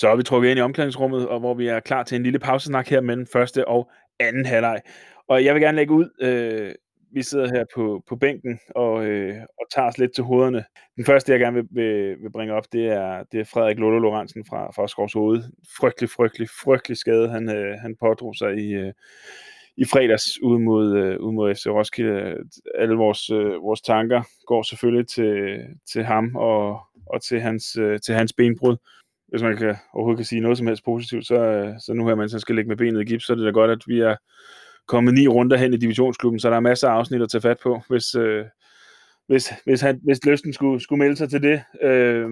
Så er vi trukket ind i omklædningsrummet, og hvor vi er klar til en lille pausesnak her mellem første og anden halvleg. Og jeg vil gerne lægge ud, øh, vi sidder her på, på bænken og, øh, og tager os lidt til hovederne. Den første, jeg gerne vil, vil, vil bringe op, det er, det er Frederik Lolo Lorentzen fra, fra Skovs Hoved. Frygtelig, frygtelig, frygtelig skade, han, øh, han pådrog sig i, øh, i fredags ude mod, øh, ude mod FC Roskilde. Alle vores, øh, vores tanker går selvfølgelig til, til ham og, og til hans, øh, til hans benbrud hvis man kan, overhovedet kan sige noget som helst positivt, så, så nu her, man så skal lægge med benet i gips, så er det da godt, at vi er kommet ni runder hen i divisionsklubben, så der er masser af afsnit at tage fat på, hvis, øh, hvis, hvis, han, hvis lysten skulle, skulle melde sig til det. Øh,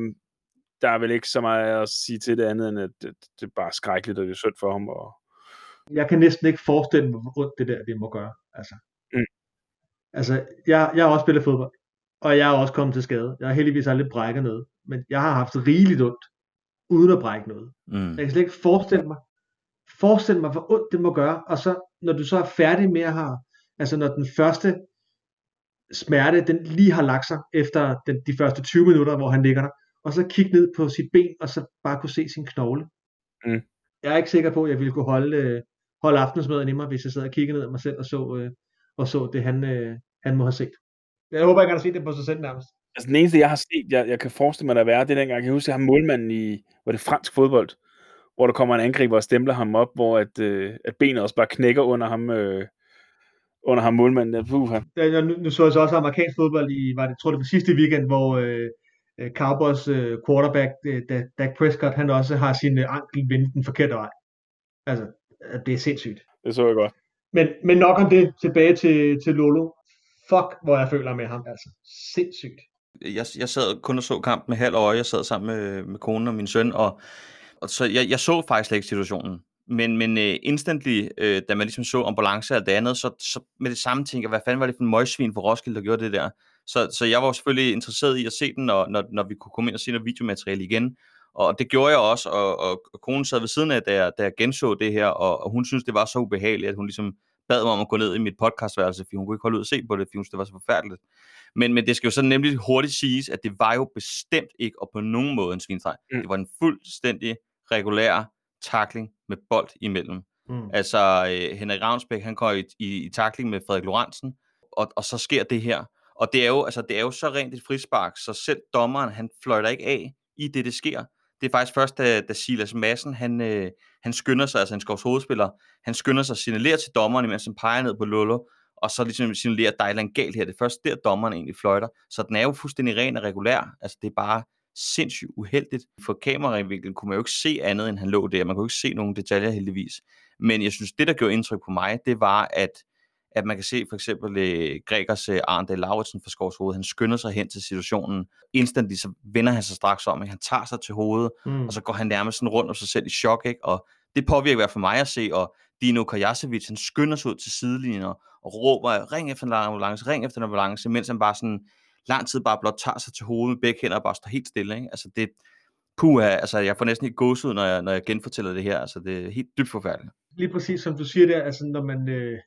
der er vel ikke så meget at sige til det andet, end at det, det er bare skrækkeligt, og det er synd for ham. Og... Jeg kan næsten ikke forestille mig, hvor ondt det der det må gøre. Altså, mm. altså jeg, jeg har også spillet fodbold, og jeg er også kommet til skade. Jeg har heldigvis aldrig brækket noget, men jeg har haft rigeligt ondt uden at brække noget. Mm. Jeg kan slet ikke forestille mig, forestille mig, hvor ondt det må gøre, og så, når du så er færdig med at have, altså når den første smerte, den lige har lagt sig efter den, de første 20 minutter, hvor han ligger der, og så kigge ned på sit ben, og så bare kunne se sin knogle. Mm. Jeg er ikke sikker på, at jeg ville kunne holde, øh, holde aftensmaden i mig, hvis jeg sad og kiggede ned af mig selv og så, øh, og så det, han, øh, han må have set. Jeg håber, jeg kan se det på sig selv nærmest. Altså den eneste, jeg har set, jeg, jeg kan forestille mig, der være, det er dengang, jeg kan huske, at jeg har målmanden i, hvor det fransk fodbold, hvor der kommer en angriber og stempler ham op, hvor at, øh, at benet også bare knækker under ham, øh, under ham målmanden. Uh, ja, nu, nu så jeg så også amerikansk fodbold i, var det, tror det var sidste weekend, hvor øh, øh Cowboys øh, quarterback, øh, Dak Prescott, han også har sin øh, ankel vendt den forkerte vej. Altså, det er sindssygt. Det så jeg godt. Men, men nok om det, tilbage til, til Lolo. Fuck, hvor jeg føler med ham, altså. Sindssygt jeg, jeg sad kun og så kampen med halv øje, jeg sad sammen med, med konen og min søn, og, og så jeg, jeg så faktisk slet ikke situationen. Men, men uh, instantly, uh, da man ligesom så ambulance og det andet, så, så med det samme tænker jeg, hvad fanden var det for en møgsvin for Roskilde, der gjorde det der? Så, så jeg var selvfølgelig interesseret i at se den, når, når, når vi kunne komme ind og se noget videomateriale igen. Og det gjorde jeg også, og, og, og konen sad ved siden af, da jeg, da jeg genså det her, og, og hun synes, det var så ubehageligt, at hun ligesom bad mig om at gå ned i mit podcastværelse, fordi hun kunne ikke holde ud og se på det, fordi hun det var så forfærdeligt. Men, men det skal jo så nemlig hurtigt siges, at det var jo bestemt ikke, og på nogen måde en svinstreg. Mm. Det var en fuldstændig regulær takling med bold imellem. Mm. Altså, øh, Henrik Ravnsbæk, han går i, i, i takling med Frederik Lorentzen, og, og så sker det her. Og det er, jo, altså, det er jo så rent et frispark, så selv dommeren, han fløjter ikke af i det, det sker. Det er faktisk først, da, da Silas Madsen, han, øh, han skynder sig, altså en skovs hovedspiller, han skynder sig og signalere til dommeren, imens han peger ned på Lolo, og så ligesom signalerer, at der er en galt her. Det er først der, dommeren egentlig fløjter. Så den er jo fuldstændig ren og regulær. Altså, det er bare sindssygt uheldigt. For kameravinklen kunne man jo ikke se andet, end han lå der. Man kunne ikke se nogen detaljer heldigvis. Men jeg synes, det, der gjorde indtryk på mig, det var, at at man kan se for eksempel uh, Gregers uh, Arndal Lauritsen fra Skovs Hoved, han skynder sig hen til situationen, instantly så vender han sig straks om, ikke? han tager sig til hovedet, mm. og så går han nærmest sådan rundt om sig selv i chok, ikke? og det påvirker i hvert fald mig at se, og Dino Kajasevic, han skynder sig ud til sidelinjen og, og råber, ring efter en ambulance, ring efter en ambulance, mens han bare sådan lang tid bare blot tager sig til hovedet med begge hænder og bare står helt stille. Ikke? Altså det, puha, altså jeg får næsten ikke gåsud, når jeg, når jeg genfortæller det her. Altså det er helt dybt forfærdeligt. Lige præcis som du siger der, altså når man, øh,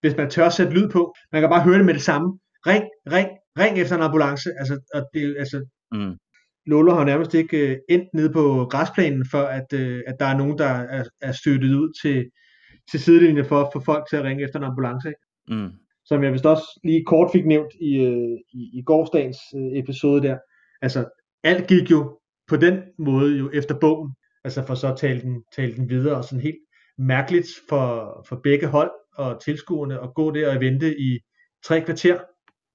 hvis man tør sætte lyd på, man kan bare høre det med det samme. Ring, ring, ring efter en ambulance. Altså, og det, altså, mm. Lolo har nærmest ikke øh, endt nede på græsplænen, for at, øh, at der er nogen, der er, er støttet ud til, til sidelinjen for at få folk til at ringe efter en ambulance. Ikke? Mm. Som jeg vist også lige kort fik nævnt i, øh, i, i gårdsdagens øh, episode der. Altså, alt gik jo på den måde jo efter bogen. Altså for så at tale den, tale den videre, og sådan helt mærkeligt for, for begge hold og tilskuerne at gå der og vente i tre kvarter,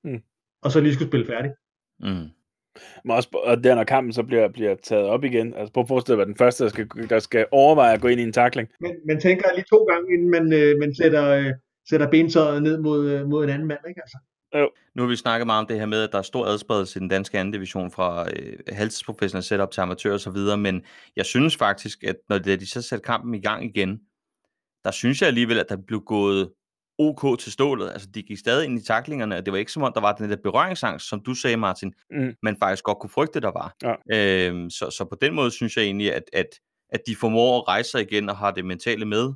mm. og så lige skulle spille færdig. Mm. Men også, og der når kampen så bliver, bliver taget op igen, altså prøv at forestille dig, at den første, der skal, der skal overveje at gå ind i en takling. Men man tænker lige to gange, inden man, øh, man sætter, øh, sætter bentøjet ned mod, øh, mod en anden mand, ikke altså? Jo. Nu har vi snakket meget om det her med, at der er stor adspredelse i den danske anden division fra øh, halvtidsprofessionelle setup til amatør og så videre, men jeg synes faktisk, at når de så sætter kampen i gang igen, der synes jeg alligevel, at der blev gået OK til stålet. Altså, de gik stadig ind i taklingerne, og det var ikke som om, der var den der berøringsangst, som du sagde, Martin, mm. men faktisk godt kunne frygte, der var. Ja. Øhm, så, så på den måde synes jeg egentlig, at, at, at de formår at rejse sig igen og har det mentale med,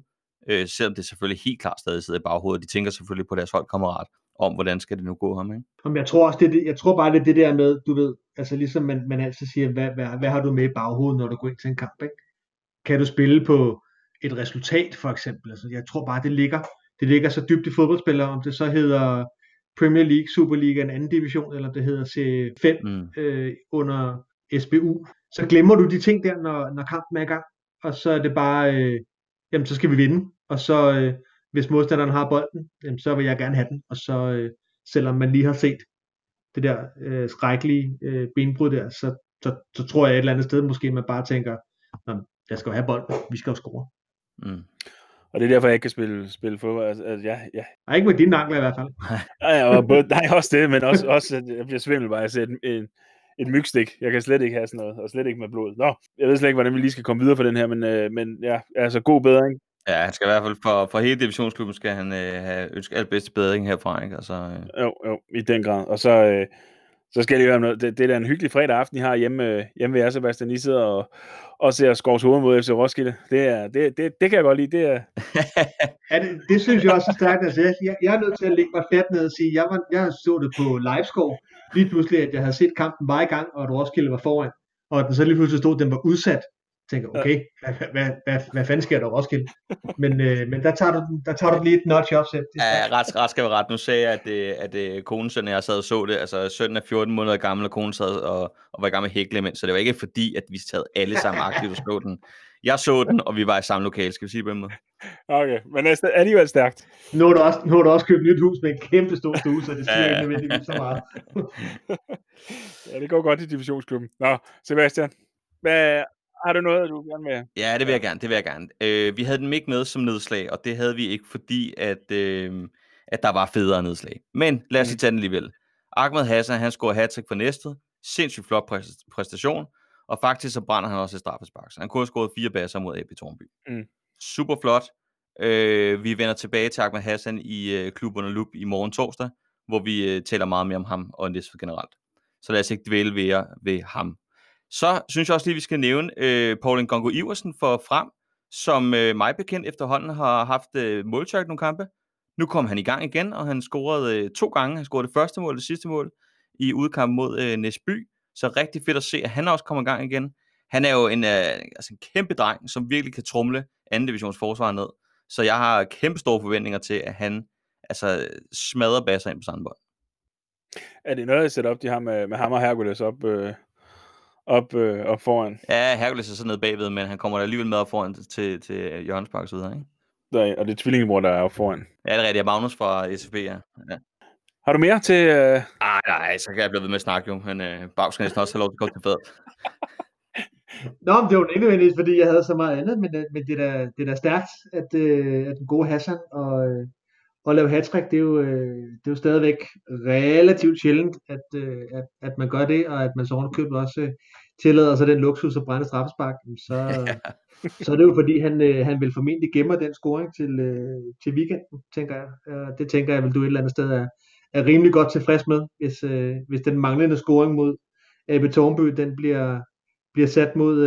øh, selvom det selvfølgelig helt klart stadig sidder i baghovedet. De tænker selvfølgelig på deres holdkammerat om, hvordan skal det nu gå ham, ikke? Jamen, jeg tror også, det, jeg tror bare, det er det der med, du ved, altså ligesom man, man altid siger, hvad, hvad, hvad har du med i baghovedet, når du går ind til en kamp, ikke? kan du spille på et resultat, for eksempel. Altså, jeg tror bare, det ligger, det ligger så dybt i fodboldspillere, om det så hedder Premier League, Super League, en anden division, eller det hedder C5 mm. øh, under SBU. Så glemmer du de ting der, når, når kampen er i gang, og så er det bare, øh, jamen så skal vi vinde, og så øh, hvis modstanderen har bolden, jamen, så vil jeg gerne have den, og så øh, selvom man lige har set det der øh, skrækkelige øh, benbrud der, så, så, så tror jeg et eller andet sted måske man bare tænker, jeg skal jo have bolden, vi skal jo score. Mm. Og det er derfor, jeg ikke kan spille, spille fodbold. Altså, altså, ja, ja. Nej, ikke med dine ankler i hvert fald. ja, og både, nej, også det, men også, også at jeg bliver svimmel bare at se en, en, et mygstik. Jeg kan slet ikke have sådan noget, og slet ikke med blod. Nå, jeg ved slet ikke, hvordan vi lige skal komme videre for den her, men, øh, men ja, altså god bedring. Ja, han skal i hvert fald for, for hele divisionsklubben skal han øh, have ønsket alt bedste bedring herfra, ikke? Altså, øh. Jo, jo, i den grad. Og så, øh, så skal det jo noget. Det, det er da en hyggelig fredag aften, I har hjemme, øh, hjemme ved jer, Sebastian. I sidder og, og ser Skovs hoved mod FC Roskilde. Det, er, det, det, det kan jeg godt lide. Det, er... ja, det, det, synes jeg også er stærkt. Altså, jeg, jeg, er nødt til at lægge mig fat ned og sige, jeg, var, jeg så det på liveskov. Lige pludselig, at jeg havde set kampen bare i gang, og at Roskilde var foran. Og at den så lige pludselig stod, at den var udsat tænker, okay, hvad, hvad, hvad, hvad fanden sker der Roskilde? Men, øh, men der, tager du, der tager du lige et notch op selv. Ja, ret, ret skal være ret. Nu sagde jeg, at, øh, at, at øh, konen søn, jeg sad og så det, altså sønnen er 14 måneder gammel, og konen sad og, og var i gang med hækle imens, så det var ikke fordi, at vi sad alle sammen aktivt og så den. Jeg så den, og vi var i samme lokale, skal vi sige på en måde. Okay, men er alligevel stærkt. Nu har du også, nu har du også købt et nyt hus med en kæmpe stor stue, så det siger ja. ikke nødvendigvis så meget. ja, det går godt i divisionsklubben. Nå, Sebastian, hvad, har du noget, du gerne med? Ja, det vil jeg gerne. Det vil jeg gerne. Øh, vi havde den ikke med som nedslag, og det havde vi ikke, fordi at, øh, at der var federe nedslag. Men lad os mm. lige tage den alligevel. Ahmed Hassan, han scorer hat for næstet. Sindssygt flot præstation. Og faktisk så brænder han også et straffespark. Så han kunne have scoret fire baser mod AB Tornby. Mm. Super flot. Øh, vi vender tilbage til Ahmed Hassan i øh, klub under lup i morgen torsdag, hvor vi øh, taler meget mere om ham og næste generelt. Så lad os ikke dvæle ved, ved ham så synes jeg også lige, vi skal nævne øh, Paul Gongo Iversen for frem, som øh, mig bekendt efterhånden har haft øh, måltørk nogle kampe. Nu kom han i gang igen, og han scorede øh, to gange. Han scorede det første mål og det sidste mål i udkamp mod øh, Næsby. Så rigtig fedt at se, at han også kommer i gang igen. Han er jo en, øh, altså en kæmpe dreng, som virkelig kan trumle anden divisions forsvar ned. Så jeg har kæmpe store forventninger til, at han altså, smadrer basser ind på Sandbold. Er det noget, jeg sætter op, de har med, med ham og Hercules op, øh, op, øh, op foran. Ja, Hercules er så nede bagved, men han kommer alligevel med op foran til, til Jørgens Park videre, ikke? Der, og det er tvillingebror, der er op foran. Ja, det er rigtigt. Magnus fra SFB, ja. ja. Har du mere til... Øh... Ej, nej, så kan jeg blive ved med at snakke jo, men øh, Bag skal næsten også have lov til at komme til fed. Nå, men det var ikke nødvendigvis, fordi jeg havde så meget andet, men, øh, men det, er da, det er da stærkt, at, øh, at den gode Hassan og, øh, at lave hattrick, det er jo, øh, det er jo stadigvæk relativt sjældent, at, øh, at, at man gør det, og at man så købet også øh, tillader sig den luksus at brænde straffespark, så, ja. så er det jo fordi, han, han vil formentlig gemmer den scoring til, til weekenden, tænker jeg. Det tænker jeg, vil du et eller andet sted er, er rimelig godt tilfreds med, hvis, hvis den manglende scoring mod AB Tornby, den bliver, bliver sat mod,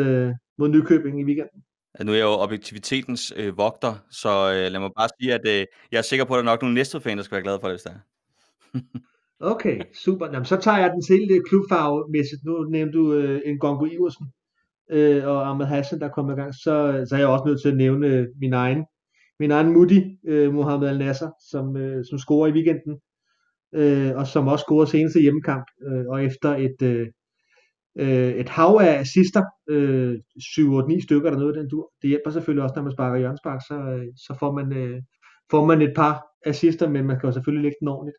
mod Nykøbing i weekenden. Nu er jeg jo objektivitetens øh, vogter, så øh, lad mig bare sige, at øh, jeg er sikker på, at der er nok nogle næste fan, der skal være glade for det, hvis der Okay, super. Jamen, så tager jeg den til klubfarvemæssigt. Nu nævnte du øh, en Gongo Iversen øh, og Ahmed Hassan, der kom i gang. Så, øh, så er jeg også nødt til at nævne øh, min egen, min egen Mudi, øh, Mohamed Al-Nasser, som, øh, som scorer i weekenden. Øh, og som også scorer seneste hjemmekamp. Øh, og efter et, øh, øh, et hav af assister, øh, 7-8-9 stykker eller noget den dur. Det hjælper selvfølgelig også, når man sparker hjørnspark, så, øh, så får, man, øh, får man et par assister, men man kan jo selvfølgelig lægge den ordentligt.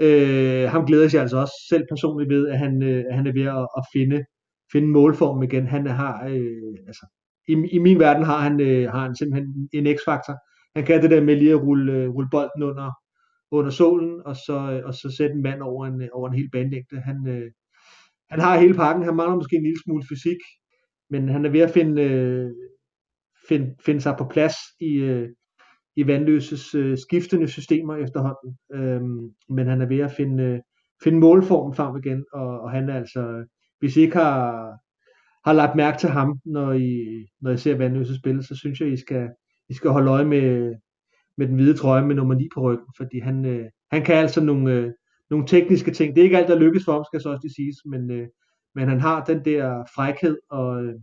Øh, ham glæder sig altså også selv personligt ved, at han, øh, at han er ved at, at finde, finde målform igen. Han har, øh, altså, i, i min verden har han, øh, har han simpelthen en x-faktor. Han kan det der med lige at rulle, øh, rulle bolden under, under solen, og så, øh, og så sætte en mand over en, over en hel banelængde. Han, øh, han har hele pakken. Han mangler måske en lille smule fysik, men han er ved at finde, øh, finde, finde sig på plads i, øh, i Vandløses øh, skiftende systemer efterhånden. Øhm, men han er ved at finde, øh, finde målformen frem igen, og, og han er altså, hvis I ikke har, har lagt mærke til ham, når I, når I ser Vandløse spille, så synes jeg, I skal, I skal holde øje med, med den hvide trøje med nummer 9 på ryggen, fordi han, øh, han kan altså nogle, øh, nogle tekniske ting. Det er ikke alt, der lykkes for ham, skal så også det siges, men, øh, men han har den der frækhed og, øh,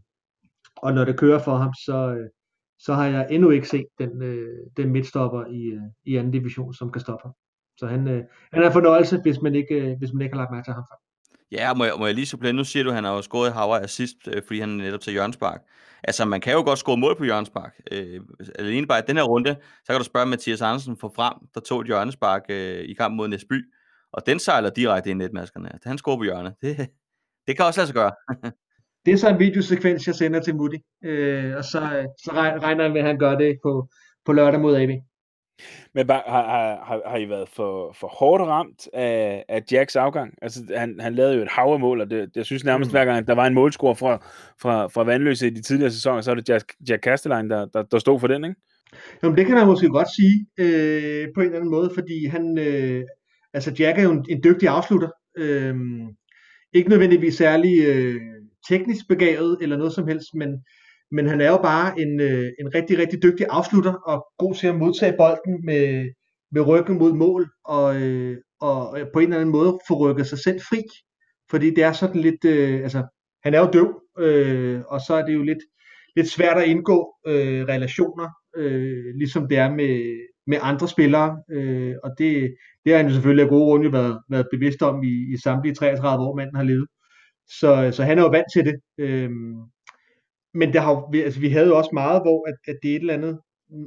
og når det kører for ham, så, øh, så har jeg endnu ikke set den, øh, den midtstopper i, øh, i anden division, som kan stoppe ham. Så han, øh, han er en fornøjelse, hvis man ikke, øh, hvis man ikke har lagt mærke til ham før. Ja, må jeg, må jeg lige supplere, nu siger du, at han har jo scoret Havre assist, øh, fordi han er netop til Jørgenspark. Altså, man kan jo godt score mål på Jørgenspark. Øh, alene bare i den her runde, så kan du spørge Mathias Andersen for frem, der tog et Jørgenspark øh, i kamp mod Næsby, og den sejler direkte ind i netmaskerne. Han scorer på hjørnet. Det, det kan også lade sig gøre. det er så en videosekvens, jeg sender til Mutti, øh, og så, så regner jeg med, at han gør det på, på lørdag mod AB. Men har, har, har, har I været for, for hårdt ramt af, af Jacks afgang? Altså, han, han lavede jo et hav af mål, og det, jeg synes nærmest mm. hver gang, der var en målscore fra, fra, fra Vandløse i de tidligere sæsoner, så er det Jack, Jack Castelline, der, der, der stod for den, ikke? Jamen, det kan man måske godt sige øh, på en eller anden måde, fordi han, øh, altså Jack er jo en, en dygtig afslutter. Øh, ikke nødvendigvis særlig øh, teknisk begavet eller noget som helst, men, men han er jo bare en, øh, en rigtig, rigtig dygtig afslutter og god til at modtage bolden med, med ryggen mod mål og, øh, og øh, på en eller anden måde få rykket sig selv fri. Fordi det er sådan lidt, øh, altså han er jo døv, øh, og så er det jo lidt, lidt svært at indgå øh, relationer, øh, ligesom det er med, med andre spillere, øh, og det, det har han jo selvfølgelig af gode grunde været, været bevidst om i, i samtlige 33 år, manden har levet. Så, så han er jo vant til det. Øh, men det har, vi, altså, vi havde jo også meget, hvor at, at det et eller andet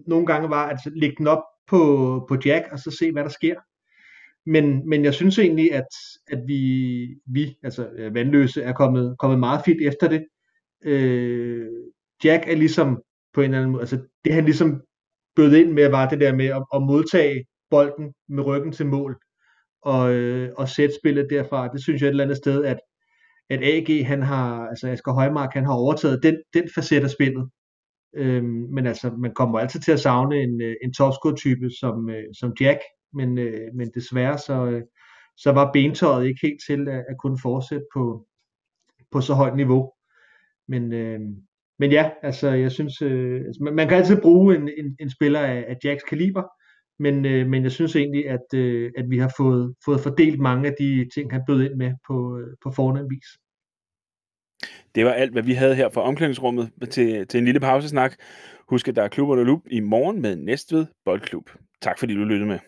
nogle gange var at lægge den op på, på Jack, og så se, hvad der sker. Men, men jeg synes egentlig, at, at vi, vi, altså øh, Vandløse, er kommet, kommet meget fint efter det. Øh, Jack er ligesom på en eller anden måde, altså det han ligesom bød ind med, var det der med at, at modtage bolden med ryggen til mål, og, øh, og sætte spillet derfra. Det synes jeg et eller andet sted, at, at AG, han har, altså Asger Højmark, han har overtaget den, den facet af spillet. Øhm, men altså, man kommer altid til at savne en, øh, en topscore-type som, øh, som Jack, men, øh, men desværre så, øh, så var bentøjet ikke helt til at, at kunne fortsætte på, på så højt niveau. Men, øh, men ja, altså jeg synes, øh, altså, man, man kan altid bruge en, en, en spiller af, af Jacks kaliber, men, øh, men jeg synes egentlig, at, øh, at vi har fået, fået fordelt mange af de ting, han bød ind med på, øh, på fornem vis. Det var alt, hvad vi havde her fra omklædningsrummet til, til en lille pausesnak. Husk, at der er klub under Loop i morgen med Næstved Boldklub. Tak fordi du lyttede med.